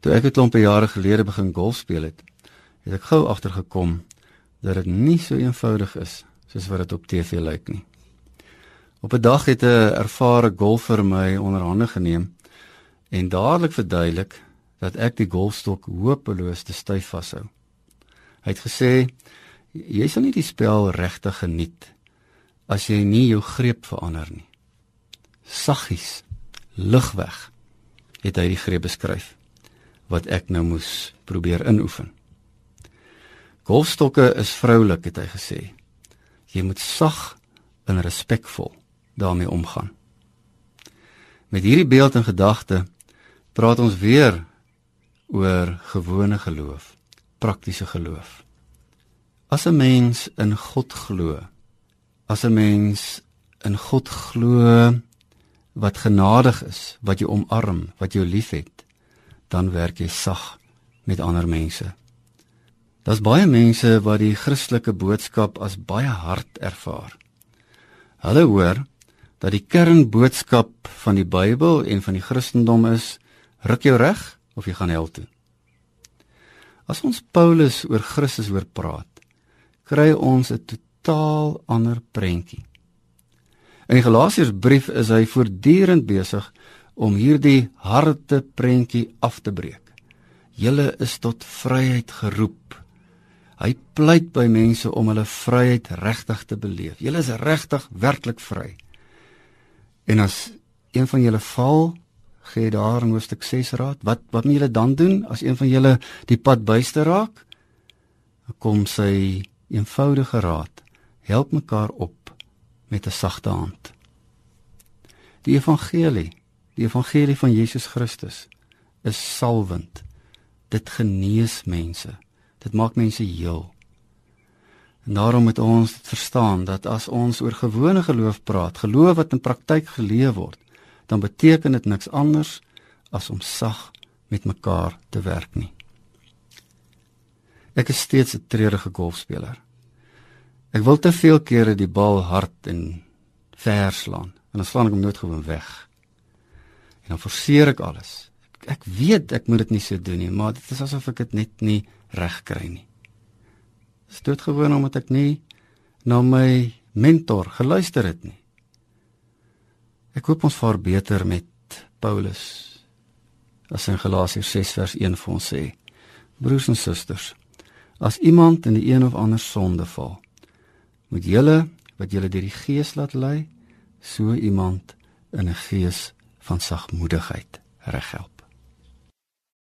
Toe ek 'n klompe jare gelede begin golf speel het, het ek gou agtergekom dat dit nie so eenvoudig is soos wat dit op TV lyk nie. Op 'n dag het 'n ervare golfer my onderhande geneem en dadelik verduidelik dat ek die golfstok hopeloos te styf vashou. Hy het gesê jy sal nie die spel regtig geniet as jy nie jou greep verander nie. Saggies, ligweg het hy die greep beskryf wat ek nou moes probeer inoefen. Golfstokke is vroulik het hy gesê. Jy moet sag en respekvol daarmee omgaan. Met hierdie beeld in gedagte praat ons weer oor gewone geloof, praktiese geloof. As 'n mens in God glo, as 'n mens in God glo wat genadig is, wat jou omarm, wat jou liefhet, dan werk jy sag met ander mense. Daar's baie mense wat die Christelike boodskap as baie hard ervaar. Hulle hoor dat die kernboodskap van die Bybel en van die Christendom is: ruk jou reg of jy gaan hel toe. As ons Paulus oor Christus hoor praat, kry ons 'n totaal ander prentjie. In die Galasiërsbrief is hy voortdurend besig om hierdie harde prentjie af te breek. Julle is tot vryheid geroep. Hy pleit by mense om hulle vryheid regtig te beleef. Julle is regtig werklik vry. En as een van julle val, gee daar in hoofstuk 6 raad, wat wat moet julle dan doen as een van julle die pad byste raak? Kom sy eenvoudige raad: help mekaar op met 'n sagte hand. Die evangelie, die evangelie van Jesus Christus is salwend. Dit genees mense. Dit maak mense heel. En daarom moet ons verstaan dat as ons oor gewone geloof praat, geloof wat in praktyk geleef word, dan beteken dit niks anders as om sag met mekaar te werk nie. Ek is steeds 'n treurige golfspeler. Ek wil te veel kere die bal hard en ver slaan en dan slaan ek hom nooit gewoon weg. En dan forceer ek alles. Ek, ek weet ek moet dit nie so doen nie, maar dit is asof ek dit net nie reg kry nie is doodgewoon omdat ek nie na my mentor geluister het nie. Ek hoop ons vaar beter met Paulus as in Galasiërs 6 vers 1 vir ons sê. Broers en susters, as iemand in die een of ander sonde val, moet julle wat julle deur die Gees laat lei, so iemand in 'n gees van sagmoedigheid reghelp.